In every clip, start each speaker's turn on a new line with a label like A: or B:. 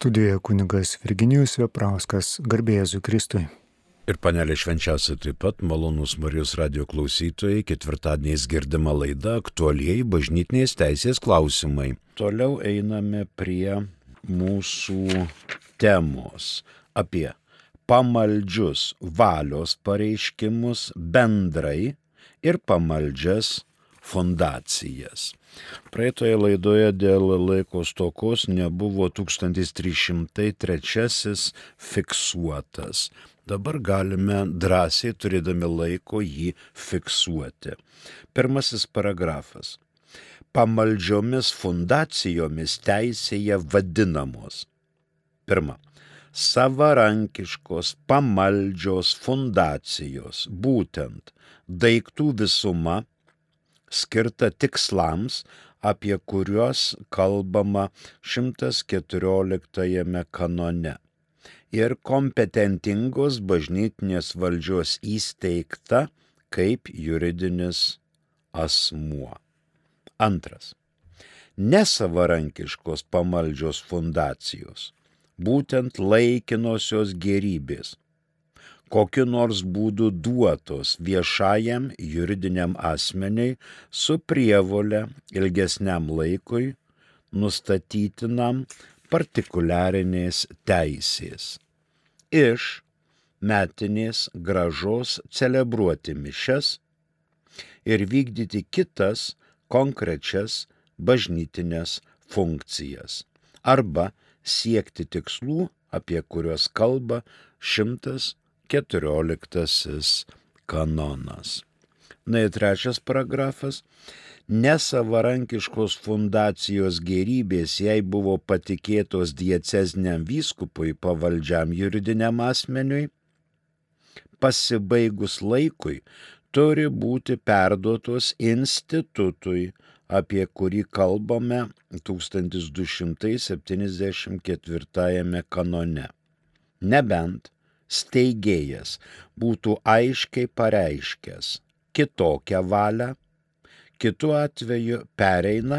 A: Studijoje kunigas Virginijus Veprauskas, garbėjėzu Kristui.
B: Ir panelė švenčiausia taip pat malonus Marijos radio klausytojai, ketvirtadieniais girdima laida aktualiai bažnytinės teisės klausimai. Toliau einame prie mūsų temos apie pamaldžius valios pareiškimus bendrai ir pamaldžias fondacijas. Praeitoje laidoje dėl laiko stokos nebuvo 1303 fiksuotas. Dabar galime drąsiai, turėdami laiko, jį fiksuoti. Pirmasis paragrafas. Pamaldžiomis fundacijomis teisėje vadinamos. Pirma. Savarankiškos pamaldžios fundacijos, būtent daiktų visuma skirta tikslams, apie kuriuos kalbama 114 kanone ir kompetentingos bažnytinės valdžios įsteigta kaip juridinis asmuo. Antras. Nesavarankiškos pamaldžios fundacijos, būtent laikinosios gerybės, kokiu nors būdu duotos viešajam juridiniam asmeniai su prievole ilgesniam laikui nustatytinam partikuliarinės teisės. Iš metinės gražos celebruoti mišes ir vykdyti kitas konkrečias bažnytinės funkcijas arba siekti tikslų, apie kuriuos kalba 114 kanonas. Na ir trečias paragrafas nesavarankiškos fundacijos gerybės jai buvo patikėtos diecezniam vyskupui pavaldžiam juridiniam asmeniui, pasibaigus laikui turi būti perduotos institutui, apie kurį kalbame 1274 kanone. Nebent steigėjas būtų aiškiai pareiškęs kitokią valią, kitu atveju pereina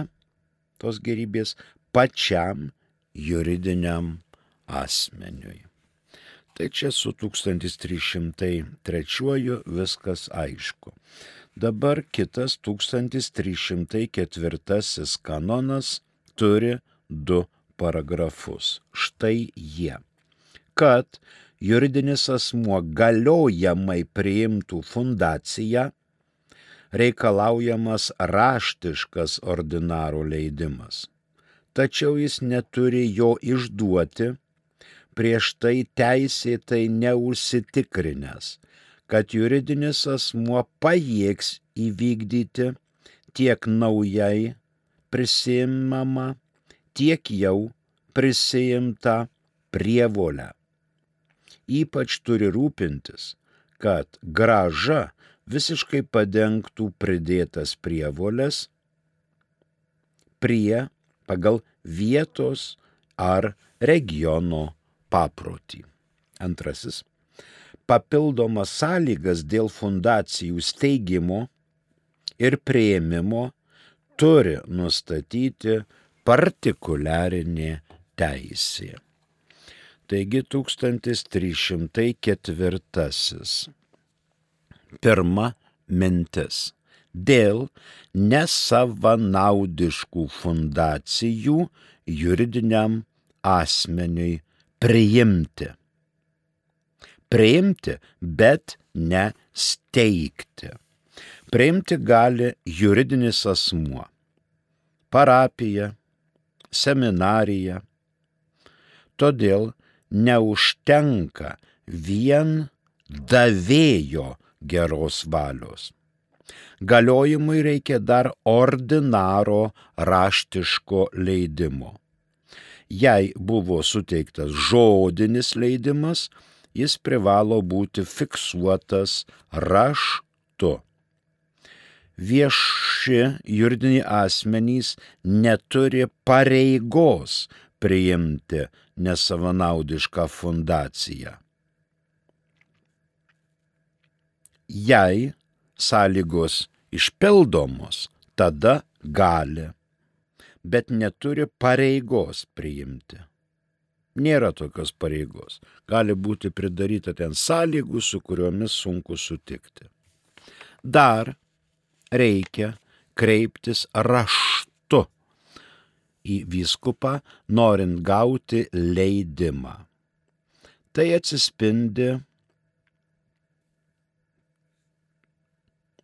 B: tos gerybės pačiam juridiniam asmeniui. Tai čia su 1303 viskas aišku. Dabar kitas 1304 kanonas turi du paragrafus. Štai jie. Kad juridinis asmuo galiojamai priimtų fundaciją, reikalaujamas raštiškas ordinaro leidimas. Tačiau jis neturi jo išduoti, prieš tai teisėtai neužsitikrinęs, kad juridinis asmuo pajėgs įvykdyti tiek naujai prisimamą, tiek jau prisijimtą prievolę. Ypač turi rūpintis, kad graža visiškai padengtų pridėtas prievolės prie pagal vietos ar regiono paprotį. Antrasis. Papildomas sąlygas dėl fundacijų steigimo ir prieimimo turi nustatyti partikuliarinė teisė. Taigi 1304 pirma mintis. Dėl nesavanaudiškų fundacijų juridiniam asmeniui priimti. Priimti, bet ne steigti. Priimti gali juridinis asmuo. Parapija, seminarija. Todėl neužtenka vien davėjo geros valios. Galiojimui reikia dar ordinaro raštiško leidimo. Jei buvo suteiktas žodinis leidimas, jis privalo būti fiksuotas raštu. Vieši juridiniai asmenys neturi pareigos priimti nesavanaudišką fundaciją. jei sąlygos išpildomos, tada gali, bet neturi pareigos priimti. Nėra tokios pareigos. Gali būti pridaryta ten sąlygų, su kuriomis sunku sutikti. Dar reikia kreiptis raštu į vyskupą, norint gauti leidimą. Tai atsispindi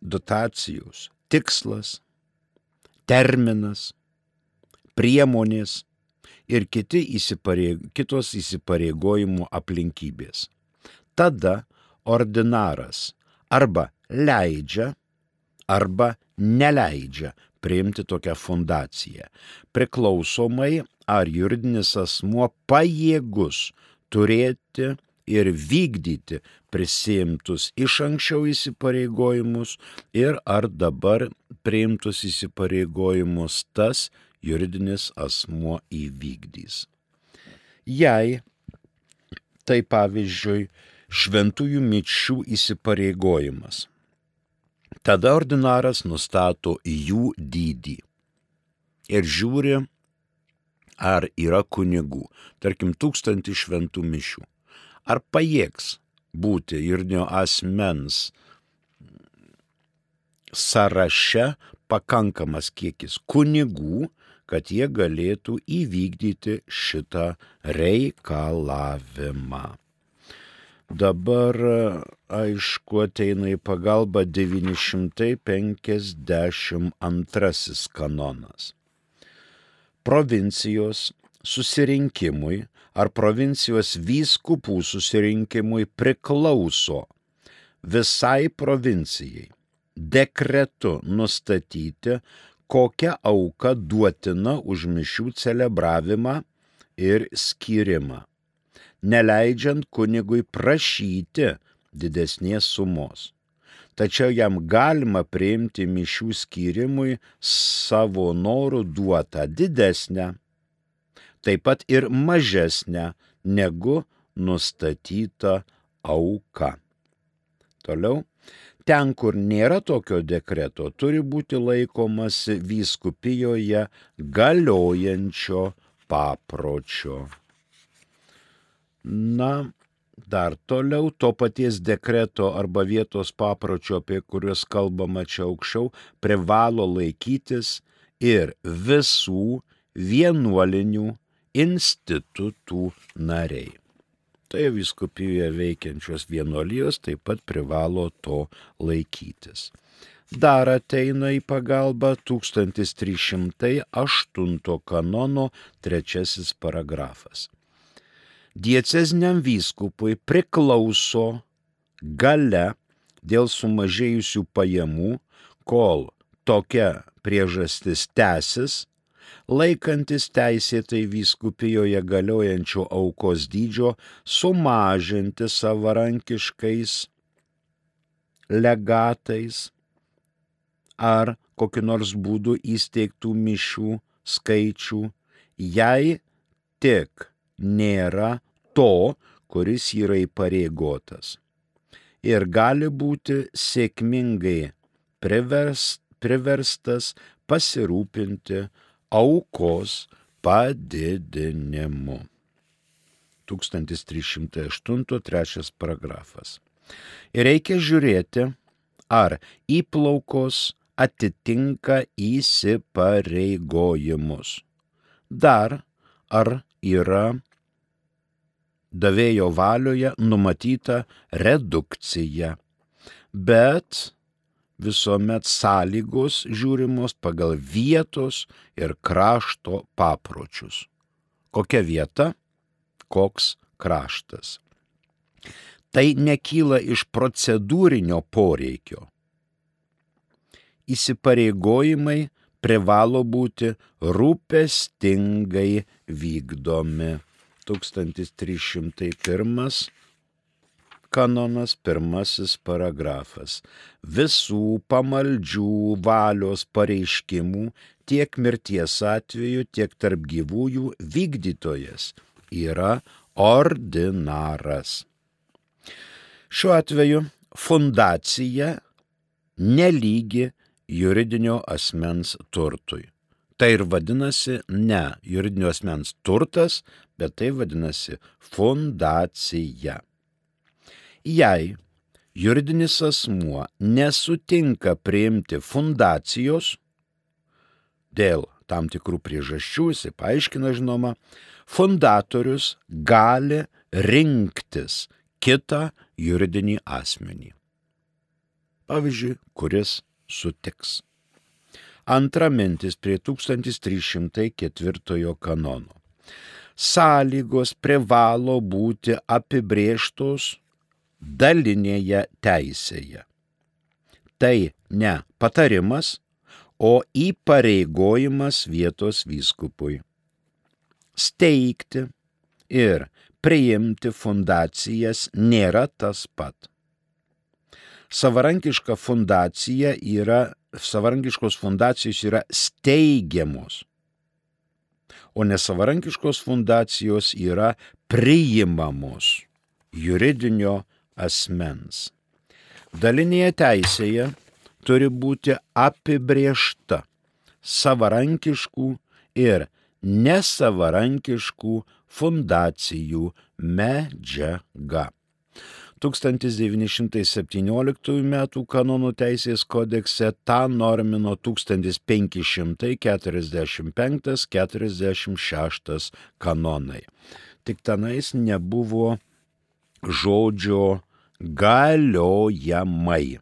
B: dotacijos tikslas, terminas, priemonės ir kiti įsipareig, kitos įsipareigojimų aplinkybės. Tada ordinaras arba leidžia, arba neleidžia priimti tokią fundaciją, priklausomai ar juridinis asmuo pajėgus turėti ir vykdyti prisimtus iš anksčiau įsipareigojimus ir ar dabar priimtus įsipareigojimus tas juridinis asmuo įvykdys. Jei tai pavyzdžiui šventųjų mičių įsipareigojimas, tada ordinaras nustato jų dydį ir žiūri, ar yra kunigų, tarkim, tūkstantį šventų mišių. Ar pajėgs būti juridinio asmens sąraše pakankamas kiekis kunigų, kad jie galėtų įvykdyti šitą reikalavimą. Dabar, aišku, ateina į pagalbą 952 kanonas. Provincijos susirinkimui ar provincijos vyskupų susirinkimui priklauso visai provincijai dekretu nustatyti, kokia auka duotina už mišių celebravimą ir skirimą, neleidžiant kunigui prašyti didesnės sumos. Tačiau jam galima priimti mišių skirimui savo norų duotą didesnę, taip pat ir mažesnę negu nustatyta auka. Toliau ten, kur nėra tokio dekreto, turi būti laikomasi vyskupijoje galiojančio papročio. Na, dar toliau to paties dekreto arba vietos papročio, apie kuriuos kalbama čia aukščiau, privalo laikytis ir visų vienuolinių institutų nariai tai viskupijoje veikiančios vienuolijos taip pat privalo to laikytis. Dar ateina į pagalbą 1308 kanono trečiasis paragrafas. Diecezniam vyskupui priklauso gale dėl sumažėjusių pajamų, kol tokia priežastis tęsis, laikantis teisėtai vyskupijoje galiojančio aukos dydžio, sumažinti savarankiškais legatais ar kokiu nors būdu įsteigtų mišių skaičių, jei tik nėra to, kuris yra įpareigotas. Ir gali būti sėkmingai privers, priverstas pasirūpinti aukos padidinimu. 1308 trečias paragrafas. Ir reikia žiūrėti, ar įplaukos atitinka įsipareigojimus. Dar ar yra davėjo valioje numatyta redukcija. Bet visuomet sąlygos žiūrimos pagal vietos ir krašto papročius. Kokia vieta, koks kraštas. Tai nekyla iš procedūrinio poreikio. Įsipareigojimai privalo būti rūpestingai vykdomi. 1301 kanonas pirmasis paragrafas. Visų pamaldžių valios pareiškimų tiek mirties atveju, tiek tarp gyvųjų vykdytojas yra ordinaras. Šiuo atveju fundacija nelygi juridinio asmens turtui. Tai ir vadinasi ne juridinio asmens turtas, bet tai vadinasi fundacija. Jei juridinis asmuo nesutinka priimti fundacijos dėl tam tikrų priežasčių, jisai paaiškina žinoma, fundatorius gali rinktis kitą juridinį asmenį. Pavyzdžiui, kuris sutiks. Antra mintis prie 1304 kanono. Sąlygos privalo būti apibrėžtos dalinėje teisėje. Tai ne patarimas, o įpareigojimas vietos vyskupui. Steigti ir priimti fundacijas nėra tas pat. Savarankiška fundacija yra, savarankiškos fundacijos yra steigiamos, o nesavarankiškos fundacijos yra priimamos juridinio asmens. Dalinėje teisėje turi būti apibriešta savarankiškų ir nesavarankiškų fundacijų medžiaga. 1917 m. kanonų teisės kodekse tą normino 1545-46 kanonai. Tik tenais nebuvo žodžio galiojamai.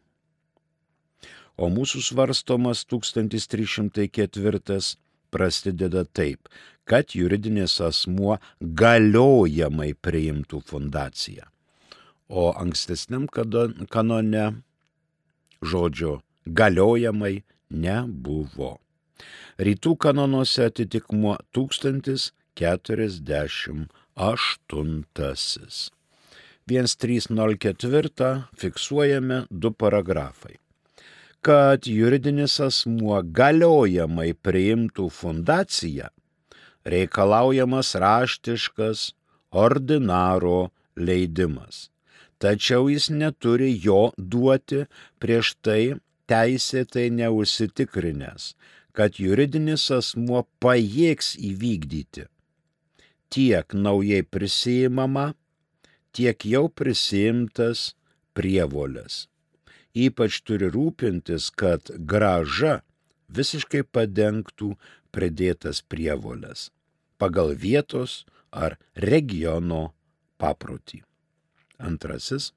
B: O mūsų svarstomas 1304 prasideda taip, kad juridinis asmuo galiojamai priimtų fundaciją. O ankstesniam kanone žodžio galiojamai nebuvo. Rytų kanonuose atitikmuo 1048. 1304 fiksuojame du paragrafai. Kad juridinis asmuo galiojamai priimtų fundaciją, reikalaujamas raštiškas ordinaro leidimas. Tačiau jis neturi jo duoti prieš tai teisėtai neužsitikrinęs, kad juridinis asmuo pajėgs įvykdyti tiek naujai prisijimama, tiek jau prisimtas prievolės. Ypač turi rūpintis, kad graža visiškai padengtų pridėtas prievolės pagal vietos ar regiono paprotį. Antrasis.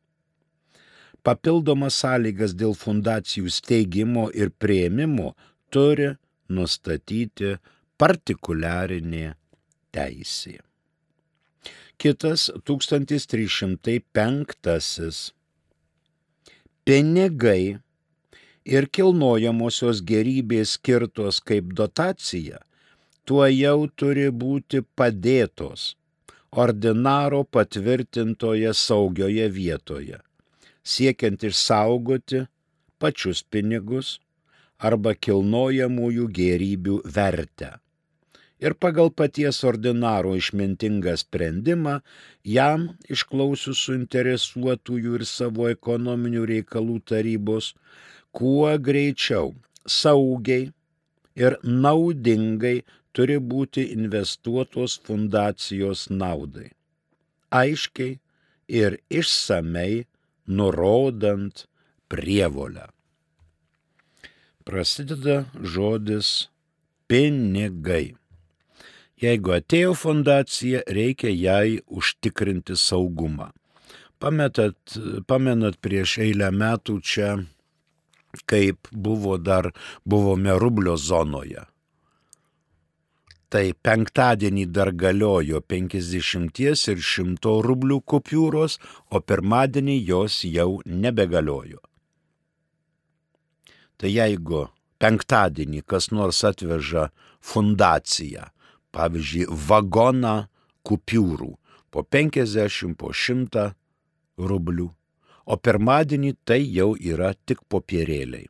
B: Papildomas sąlygas dėl fundacijų steigimo ir prieimimo turi nustatyti partikuliarinė teisė kitas 1305. Pinigai ir kilnojamosios gerybės skirtos kaip dotacija, tuo jau turi būti padėtos ordinaro patvirtintoje saugioje vietoje, siekiant išsaugoti pačius pinigus arba kilnojamųjų gerybių vertę. Ir pagal paties ordinaro išmintingą sprendimą jam išklausius suinteresuotųjų ir savo ekonominių reikalų tarybos kuo greičiau, saugiai ir naudingai turi būti investuotos fundacijos naudai. Aiškiai ir išsamei nurodant prievolę. Prasideda žodis pinigai. Jeigu atėjo fundacija, reikia jai užtikrinti saugumą. Pametat, pamenat prieš eilę metų čia, kaip buvo dar, buvome rublio zonoje. Tai penktadienį dar galiojo 50 ir 100 rublių kupiūros, o pirmadienį jos jau nebegaliojo. Tai jeigu penktadienį kas nors atveža fundaciją, pavyzdžiui, vagoną kupiūrų po 50, po 100 rublių, o pirmadienį tai jau yra tik popierėliai.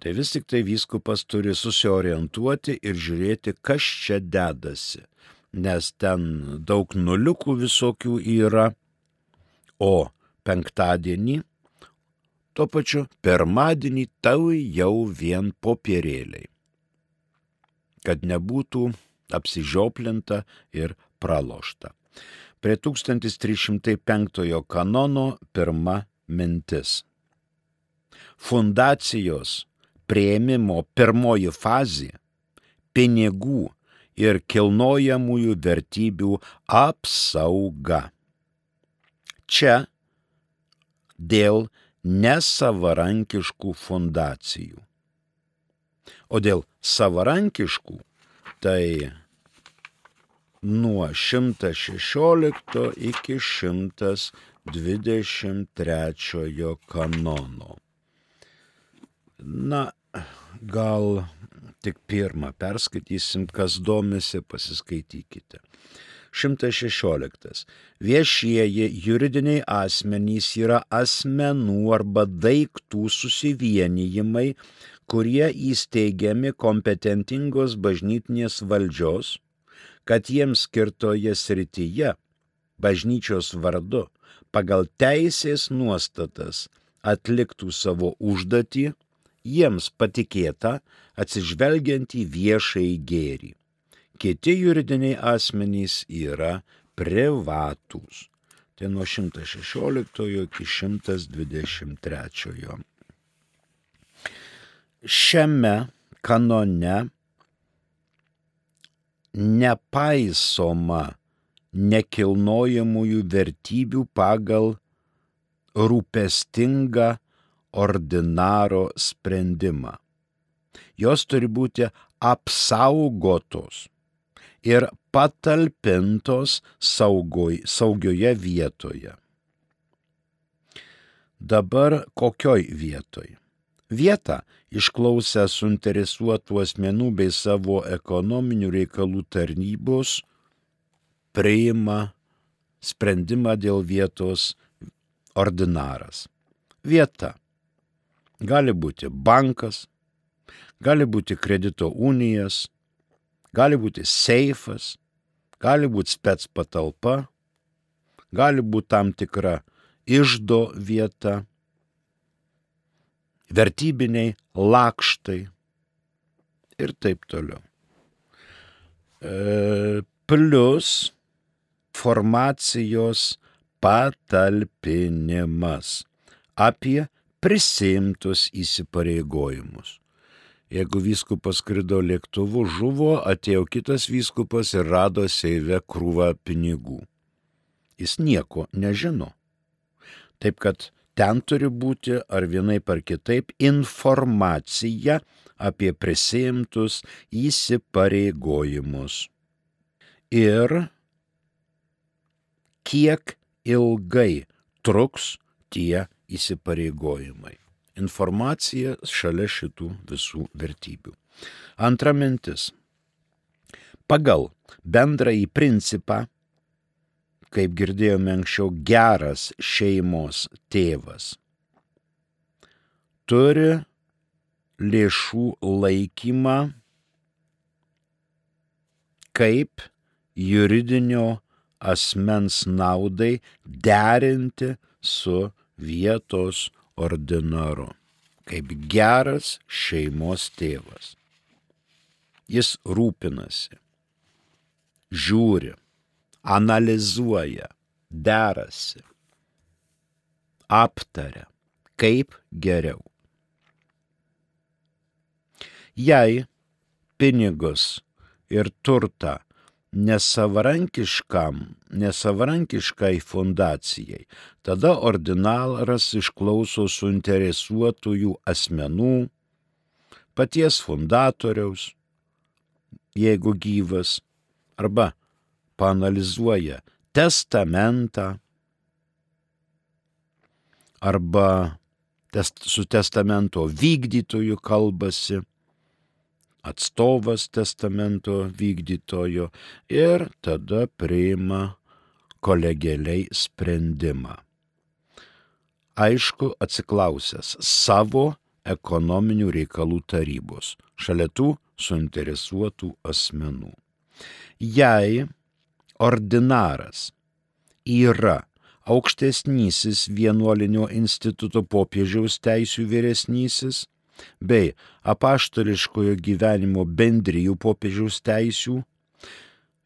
B: Tai vis tik tai vyskupas turi susiorientuoti ir žiūrėti, kas čia dedasi, nes ten daug nuliukų visokių yra, o penktadienį, tuo pačiu pirmadienį tau jau vien popierėliai. kad nebūtų apsižioplinta ir pralošta. Prie 1305 kanono pirma mintis. Fundacijos prieimimo pirmoji fazė - pinigų ir kilnojamųjų vertybių apsauga. Čia dėl nesavarankiškų fundacijų. O dėl savarankiškų, tai nuo 116 iki 123 kanono. Na, gal tik pirmą perskaitysim, kas domisi, pasiskaitykite. 116. Viešieji juridiniai asmenys yra asmenų arba daiktų susivienijimai, kurie įsteigiami kompetentingos bažnytinės valdžios, kad jiems skirtoje srityje bažnyčios vardu pagal teisės nuostatas atliktų savo užduotį, jiems patikėta atsižvelgiant į viešai gėrį. Kiti juridiniai asmenys yra privatūs. Tai nuo 116 iki 123. Šiame kanone nepaisoma nekilnojamųjų vertybių pagal rūpestingą ordinaro sprendimą. Jos turi būti apsaugotos ir patalpintos saugoj, saugioje vietoje. Dabar kokioj vietoj? Vietą išklausę suinteresuotų asmenų bei savo ekonominių reikalų tarnybos priima sprendimą dėl vietos ordinaras. Vieta. Gali būti bankas, gali būti kredito unijas, gali būti seifas, gali būti spets patalpa, gali būti tam tikra išdo vieta, vertybiniai lakštai ir taip toliau. E, plus formacijos patalpinimas apie prisimtus įsipareigojimus. Jeigu vyskupas skrido lėktuvu, žuvo, atėjo kitas vyskupas ir rado seive krūvą pinigų. Jis nieko nežino. Taip kad ten turi būti ar vienaip ar kitaip informacija apie prisimtus įsipareigojimus. Ir kiek ilgai truks tie įsipareigojimai. Informacija šalia šitų visų vertybių. Antra mintis. Pagal bendrąjį principą, kaip girdėjome anksčiau, geras šeimos tėvas turi lėšų laikymą kaip juridinio asmens naudai derinti su vietos ordinaru, kaip geras šeimos tėvas. Jis rūpinasi, žiūri, analizuoja, derasi, aptaria, kaip geriau. Jei pinigus ir turtą nesavarankiškam, nesavarankiškai fundacijai. Tada ordinaras išklauso suinteresuotųjų asmenų, paties fundatoriaus, jeigu gyvas, arba panalizuoja testamentą, arba test, su testamento vykdytoju kalbasi atstovas testamento vykdytojo ir tada priima kolegialiai sprendimą. Aišku, atsiklausęs savo ekonominių reikalų tarybos, šalia tų suinteresuotų asmenų. Jei ordinaras yra aukštesnysis vienuolinio instituto popiežiaus teisų vyresnysis, bei apaštališkojo gyvenimo bendrijų popiežiaus teisių,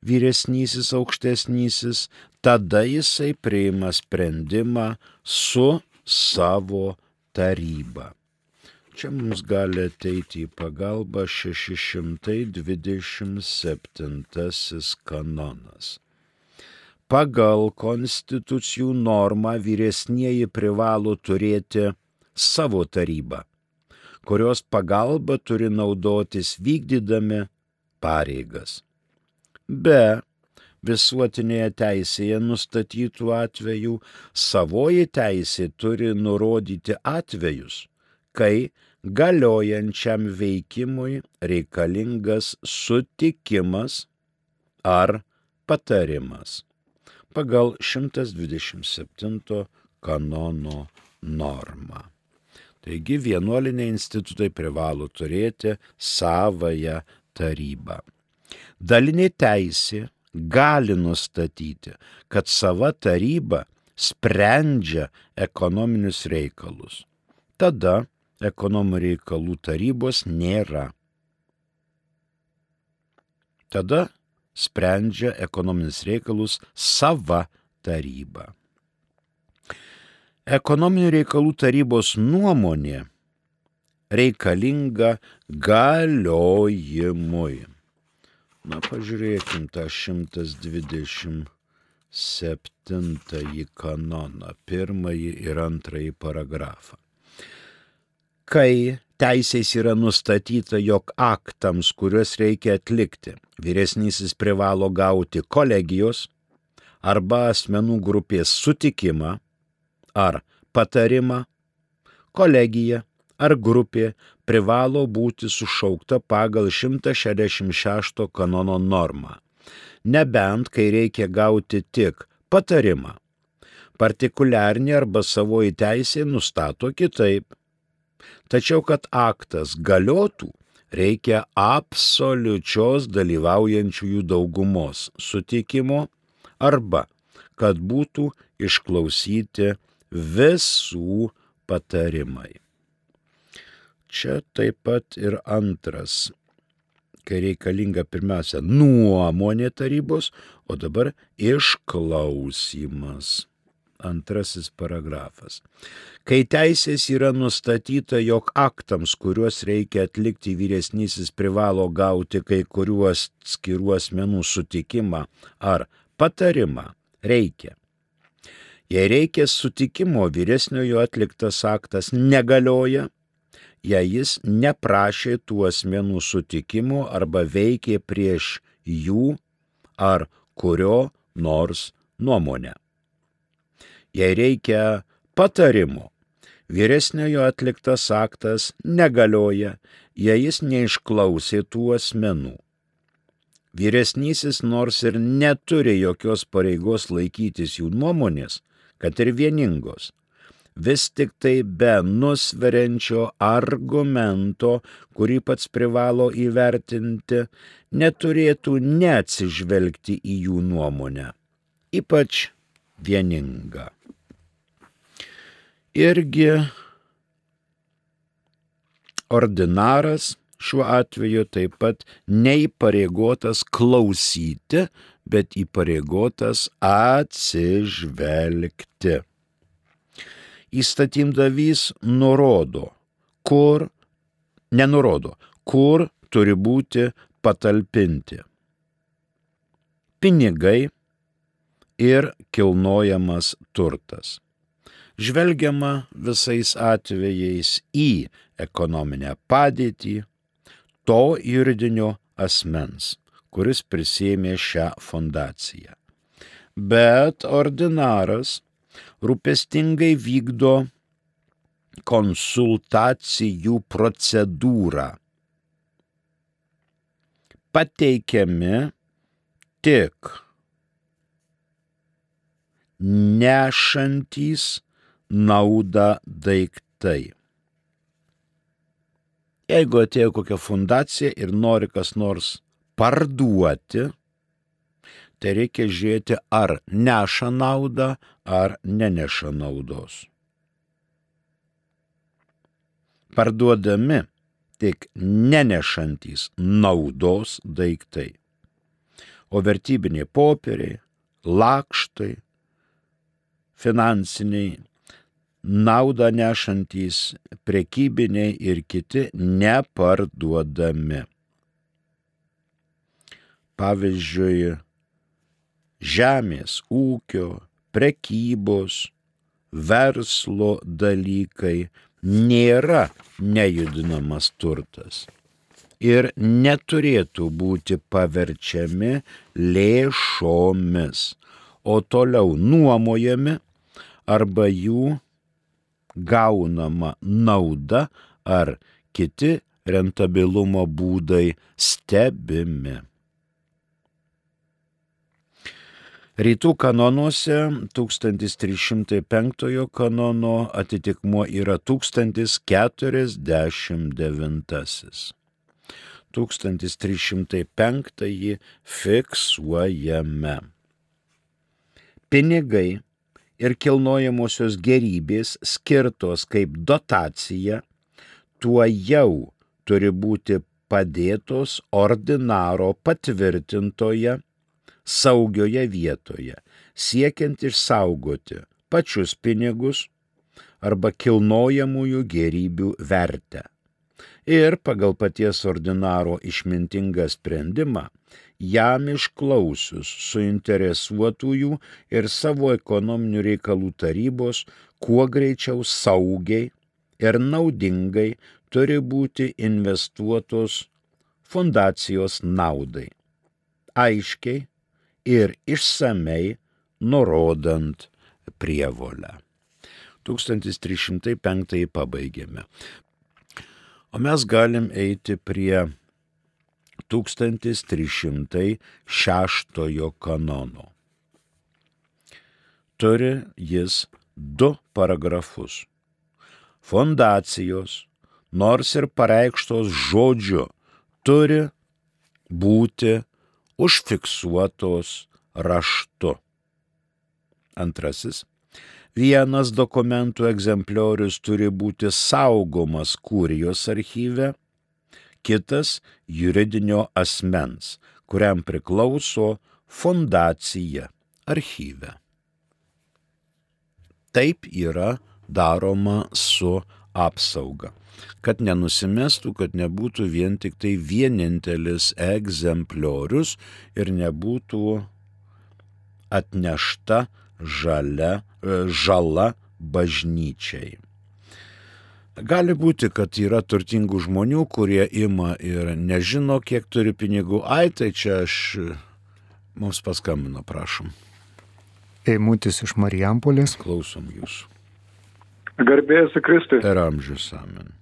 B: vyresnysis aukštesnysis, tada jisai priima sprendimą su savo taryba. Čia mums gali ateiti į pagalbą 627 kanonas. Pagal konstitucijų normą vyresnieji privalo turėti savo tarybą, kurios pagalba turi naudotis vykdydami pareigas. Be visuotinėje teisėje nustatytų atvejų savoji teisė turi nurodyti atvejus, kai galiojančiam veikimui reikalingas sutikimas ar patarimas pagal 127 kanono normą. Taigi vienuoliniai institutai privalo turėti savąją tarybą. Dalinė teisė gali nustatyti, kad sava taryba sprendžia ekonominius reikalus. Tada ekonominių reikalų tarybos nėra. Tada sprendžia ekonominius reikalus sava taryba. Ekonominių reikalų tarybos nuomonė reikalinga galiojimui. Na, pažiūrėkim tą 127 kanoną, pirmąjį ir antrąjį paragrafą. Kai teisės yra nustatyta, jog aktams, kuriuos reikia atlikti, vyresnysis privalo gauti kolegijos arba asmenų grupės sutikimą ar patarimą, kolegija ar grupė privalo būti sušaukta pagal 166 kanono normą, nebent kai reikia gauti tik patarimą. Partikuliarnė arba savoji teisė nustato kitaip. Tačiau, kad aktas galiotų, reikia absoliučios dalyvaujančiųjų daugumos sutikimo arba kad būtų išklausyti visų patarimai. Čia taip pat ir antras, kai reikalinga pirmiausia nuomonė tarybos, o dabar išklausimas antrasis paragrafas. Kai teisės yra nustatyta, jog aktams, kuriuos reikia atlikti vyresnysis privalo gauti kai kuriuos skirų asmenų sutikimą ar patarimą, reikia. Jei reikia sutikimo, vyresniojo atliktas aktas negalioja, jei jis neprašė tų asmenų sutikimo arba veikė prieš jų ar kurio nors nuomonę jei reikia patarimo. Vyresniojo atliktas aktas negalioja, jei jis neišklausė tų asmenų. Vyresnysis nors ir neturi jokios pareigos laikytis jų nuomonės, kad ir vieningos, vis tik tai be nusveriančio argumento, kurį pats privalo įvertinti, neturėtų neatsižvelgti į jų nuomonę, ypač vieningą irgi ordinaras šiuo atveju taip pat neįpareigotas klausyti, bet įpareigotas atsižvelgti. Įstatymdavys nurodo, kur, nenurodo, kur turi būti patalpinti pinigai ir kilnojamas turtas žvelgiama visais atvejais į ekonominę padėtį to juridinio asmens, kuris prisėmė šią fondaciją. Bet ordinaras rūpestingai vykdo konsultacijų procedūrą. Pateikiami tik nešantys naudą daiktai. Jeigu atėjo kokia fundacija ir nori kas nors parduoti, tai reikia žiūrėti, ar neša naudą, ar neneša naudos. parduodami tik nenešantys naudos daiktai, o vertybiniai popieriai, lakštai, finansiniai, naudą nešantys prekybiniai ir kiti neparduodami. Pavyzdžiui, žemės ūkio, prekybos, verslo dalykai nėra nejudinamas turtas ir neturėtų būti paverčiami lėšomis, o toliau nuomojami arba jų gaunama nauda ar kiti rentabilumo būdai stebimi. Rytų kanonuose 1305 kanono atitikmuo yra 1049. 1305 fiksuojame. Pinigai ir kilnojamosios gerybės skirtos kaip dotacija, tuo jau turi būti padėtos ordinaro patvirtintoje saugioje vietoje, siekiant išsaugoti pačius pinigus arba kilnojamųjų gerybių vertę. Ir pagal paties ordinaro išmintingą sprendimą, jam išklausius suinteresuotųjų ir savo ekonominių reikalų tarybos, kuo greičiau saugiai ir naudingai turi būti investuotos fundacijos naudai. Aiškiai ir išsamei nurodant prievolę. 1305 pabaigėme. O mes galim eiti prie 1306 kanono. Turi jis du paragrafus. Fondacijos, nors ir pareikštos žodžiu, turi būti užfiksuotos raštu. Antrasis. Vienas dokumentų egzempliorius turi būti saugomas kūrijos archyve, kitas juridinio asmens, kuriam priklauso fondacija archyve. Taip yra daroma su apsauga kad nenusimestų, kad nebūtų vien tik tai vienintelis egzempliorius ir nebūtų atnešta žalia, e, žala bažnyčiai. Gali būti, kad yra turtingų žmonių, kurie ima ir nežino, kiek turi pinigų. Ai, tai čia aš mums paskambino, prašom.
A: Eimutis iš Marijampolės.
B: Klausom jūsų.
C: Garbėjus Kristui.
B: Per amžius amen.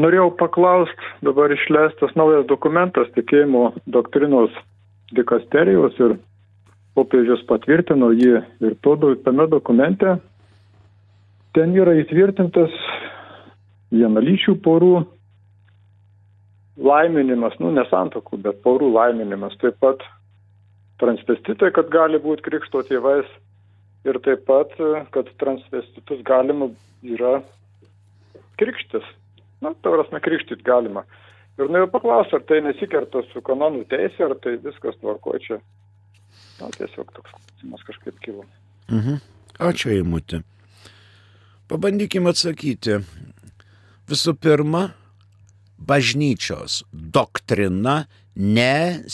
C: Norėjau paklausti, dabar išleistas naujas dokumentas tikėjimo doktrinos dikasterijos ir popiežius patvirtino jį ir to, tame dokumente ten yra įtvirtintas vienalyčių porų laiminimas, nu nesantokų, bet porų laiminimas, taip pat transvestitai, kad gali būti krikšto tėvais ir taip pat, kad transvestitus galima yra krikštis. Na, tavrasme, krikštit galima. Ir nu jau paklausiu, ar tai nesikerta su kanonų teisė, ar tai viskas tvarko čia. Na, tiesiog toks klausimas kažkaip kilo.
B: Mhm. Ačiū, Eimutė. Pabandykime atsakyti. Visų pirma, bažnyčios doktrina nesikeičia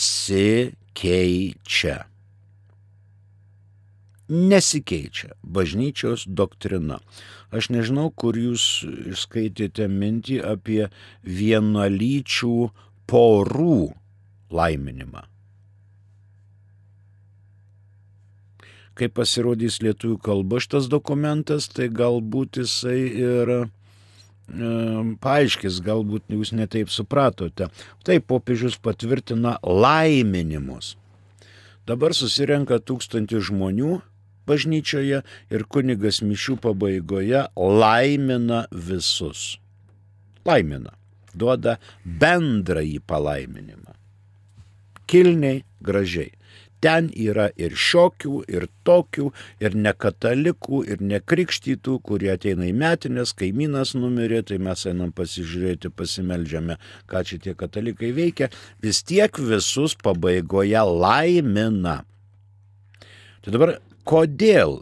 B: nesikeičia bažnyčios doktrina. Aš nežinau, kur jūs skaitėte mintį apie vienalyčių porų laiminimą. Kai pasirodys lietuvių kalba šitas dokumentas, tai galbūt jisai ir e, paaiškis, galbūt jūs netaip supratote. Taip, popiežius patvirtina laiminimus. Dabar susirenka tūkstantį žmonių bažnyčioje ir kunigas mišių pabaigoje laimina visus. Laimina, duoda bendrąjį palaiminimą. Kilniai, gražiai. Ten yra ir šiokių, ir tokių, ir nekatalikų, ir nekrikštytų, kurie ateina į metinės, kaimynas numirė, tai mes einam pasižiūrėti, pasimeldžiame, ką čia tie katalikai veikia, vis tiek visus pabaigoje laimina. Tai dabar kodėl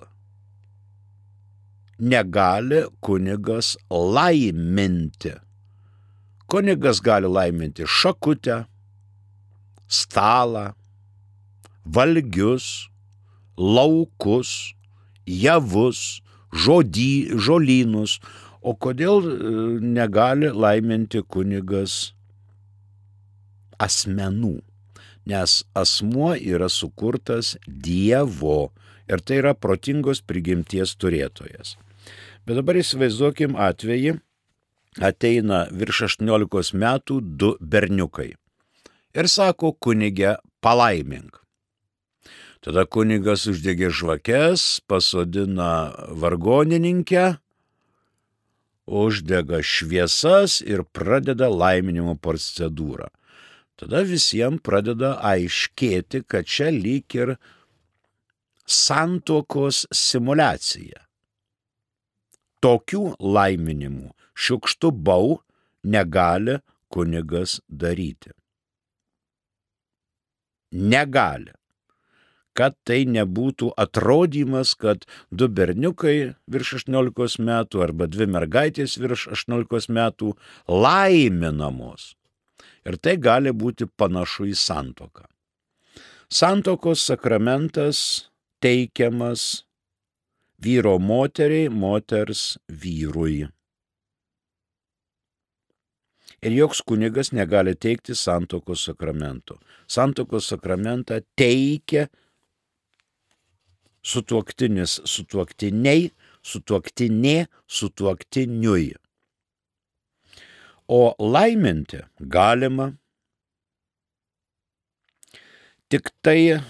B: negali kunigas laiminti? Kunigas gali laiminti šakutę, stalą, valgius, laukus, javus, žodį, žolynus. O kodėl e, negali laiminti kunigas asmenų? Nes asmuo yra sukurtas Dievo ir tai yra protingos prigimties turėtojas. Bet dabar įsivaizduokim atvejį, ateina virš 18 metų du berniukai. Ir sako kunigė palaimink. Tada kunigas uždegė žvakes, pasodina vargonininkę, uždega šviesas ir pradeda laiminimo procedūrą. Tada visiems pradeda aiškėti, kad čia lyg ir santokos simulacija. Tokių laiminimų šiukštų bau negali kunigas daryti. Negali kad tai nebūtų atrodymas, kad du berniukai virš 18 metų arba dvi mergaitės virš 18 metų laiminamos. Ir tai gali būti panašu į santoką. Santokos sakramentas teikiamas vyro moteriai, moters vyrui. Ir joks kunigas negali teikti santokos sakramento. Santokos sakramentą teikia sutuoktinis sutuoktiniai, sutuoktinė sutuoktiniui. O laiminti galima tik tai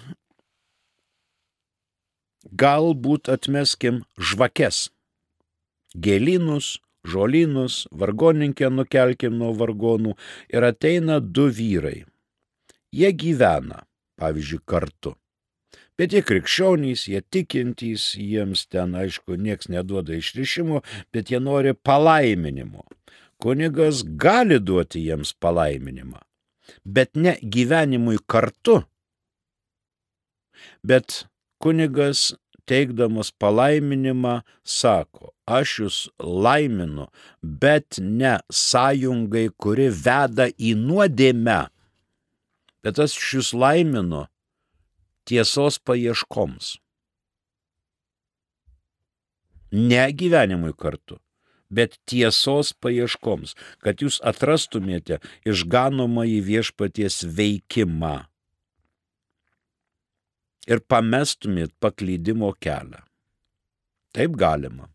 B: galbūt atmeskim žvakes, gėlynus, žolynus, vargoninkę nukelkim nuo vargonų ir ateina du vyrai. Jie gyvena, pavyzdžiui, kartu. Bet jie krikščionys, jie tikintys, jiems ten, aišku, nieks neduoda išrišimo, bet jie nori palaiminimo. Kunigas gali duoti jiems palaiminimą, bet ne gyvenimui kartu. Bet kunigas teikdamas palaiminimą sako, aš jūs laiminu, bet ne sąjungai, kuri veda į nuodėmę. Bet aš jūs laiminu tiesos paieškoms. Ne gyvenimui kartu, bet tiesos paieškoms, kad jūs atrastumėte išganomą į viešpaties veikimą ir pamestumėt paklydimo kelią. Taip galima.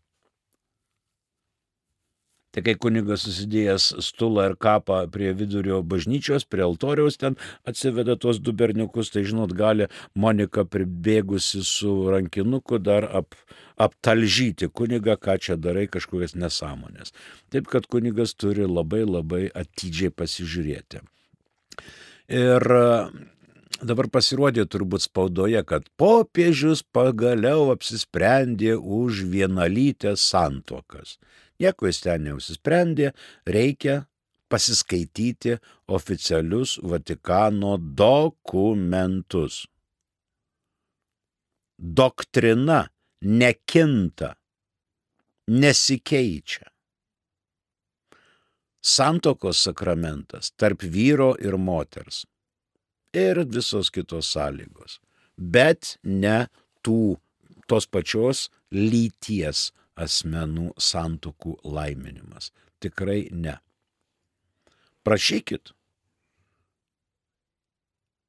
B: Tai kai kunigas susidėjęs stulą ir kapą prie vidurio bažnyčios, prie altoriaus ten atsiveda tuos du berniukus, tai žinot, gali Monika pribėgusi su rankinuku dar ap, aptalžyti kunigą, ką čia darai, kažkokias nesąmonės. Taip, kad kunigas turi labai labai atidžiai pasižiūrėti. Ir dabar pasirodė turbūt spaudoje, kad popiežius pagaliau apsisprendė už vienalytės santokas. Nieko jis ten neužsisprendė, reikia pasiskaityti oficialius Vatikano dokumentus. Doktrina nekinta, nesikeičia. Santokos sakramentas tarp vyro ir moters ir visos kitos sąlygos, bet ne tų tos pačios lyties asmenų santokų laiminimas. Tikrai ne. Prašykit,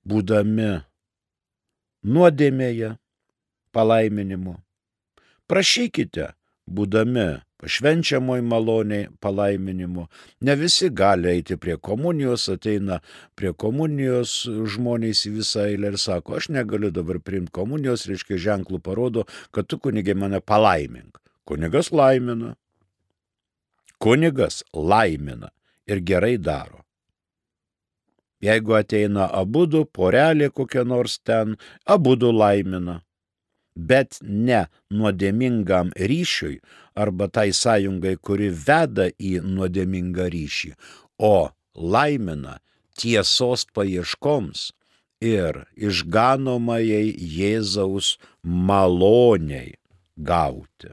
B: būdami nuodėmėje palaiminimo. Prašykite, būdami pašvenčiamoj maloniai palaiminimu. Ne visi gali eiti prie komunijos, ateina prie komunijos žmonės į visą eilę ir sako, aš negaliu dabar priimti komunijos, reiškia ženklų parodo, kad tu kunigė mane palaimink. Kunigas laimina. Kunigas laimina ir gerai daro. Jeigu ateina abudu, porelė kokia nors ten, abudu laimina. Bet ne nuodėmingam ryšiui arba tai sąjungai, kuri veda į nuodėmingą ryšį, o laimina tiesos paieškoms ir išganomajai Jėzaus maloniai gauti.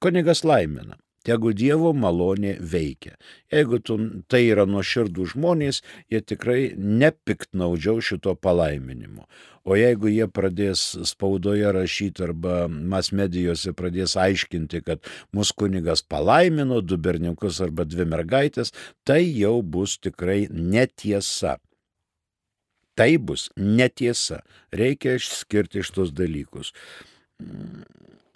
B: Kunigas laimina. Tegu Dievo malonė veikia. Jeigu tu, tai yra nuoširdų žmonės, jie tikrai nepiktnaudžiau šito palaiminimu. O jeigu jie pradės spaudoje rašyti arba mas medijose pradės aiškinti, kad mūsų kunigas palaimino du berniukus arba dvi mergaitės, tai jau bus tikrai netiesa. Tai bus netiesa. Reikia išskirti šitos dalykus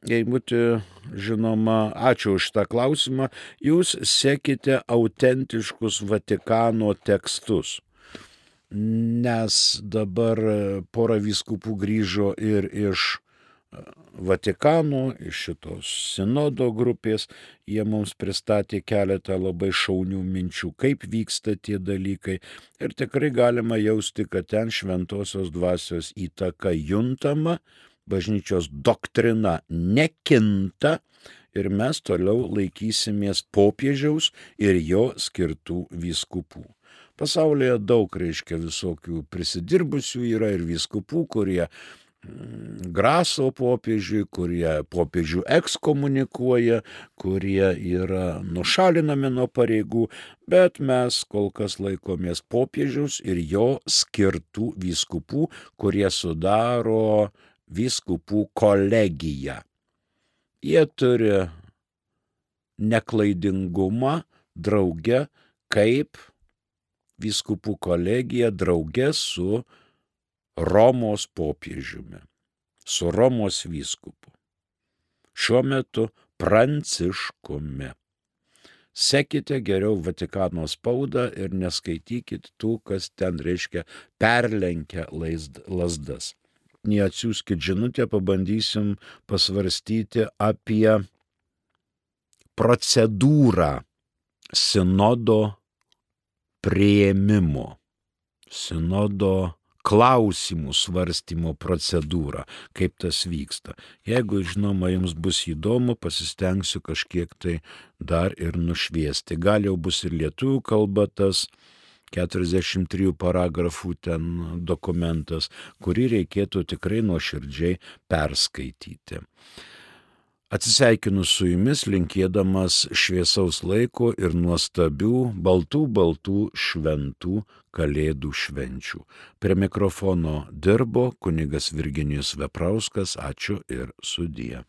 B: jei būti žinoma, ačiū už tą klausimą, jūs sekite autentiškus Vatikano tekstus. Nes dabar pora vyskupų grįžo ir iš Vatikano, iš šitos sinodo grupės, jie mums pristatė keletą labai šaunių minčių, kaip vyksta tie dalykai. Ir tikrai galima jausti, kad ten šventosios dvasios įtaka juntama, bažnyčios doktrina nekinta ir mes toliau laikysimės popiežiaus ir jo skirtų vyskupų. Pasaulyje daug reiškia visokių prisidirbusių yra ir vyskupų, kurie mm, graso popiežiui, kurie popiežių ekskomunikuoja, kurie yra nušalinami nuo pareigų, bet mes kol kas laikomės popiežiaus ir jo skirtų vyskupų, kurie sudaro vyskupų kolegiją. Jie turi neklaidingumą drauge kaip vyskupų kolegija drauge su Romos popiežiumi, su Romos vyskupu. Šiuo metu pranciškumi. Sekite geriau Vatikano spaudą ir neskaitykit tų, kas ten reiškia perlenkia lasdas neatsiųskit žinutę, pabandysim pasvarstyti apie procedūrą sinodo prieimimo, sinodo klausimų svarstymo procedūrą, kaip tas vyksta. Jeigu, žinoma, jums bus įdomu, pasistengsiu kažkiek tai dar ir nušviesti. Gal jau bus ir lietuvių kalba tas 43 paragrafų ten dokumentas, kurį reikėtų tikrai nuoširdžiai perskaityti. Atsisveikinu su jumis, linkėdamas šviesaus laiko ir nuostabių, baltų, baltų, šventų kalėdų švenčių. Prie mikrofono dirbo kunigas Virginijus Veprauskas, ačiū ir sudie.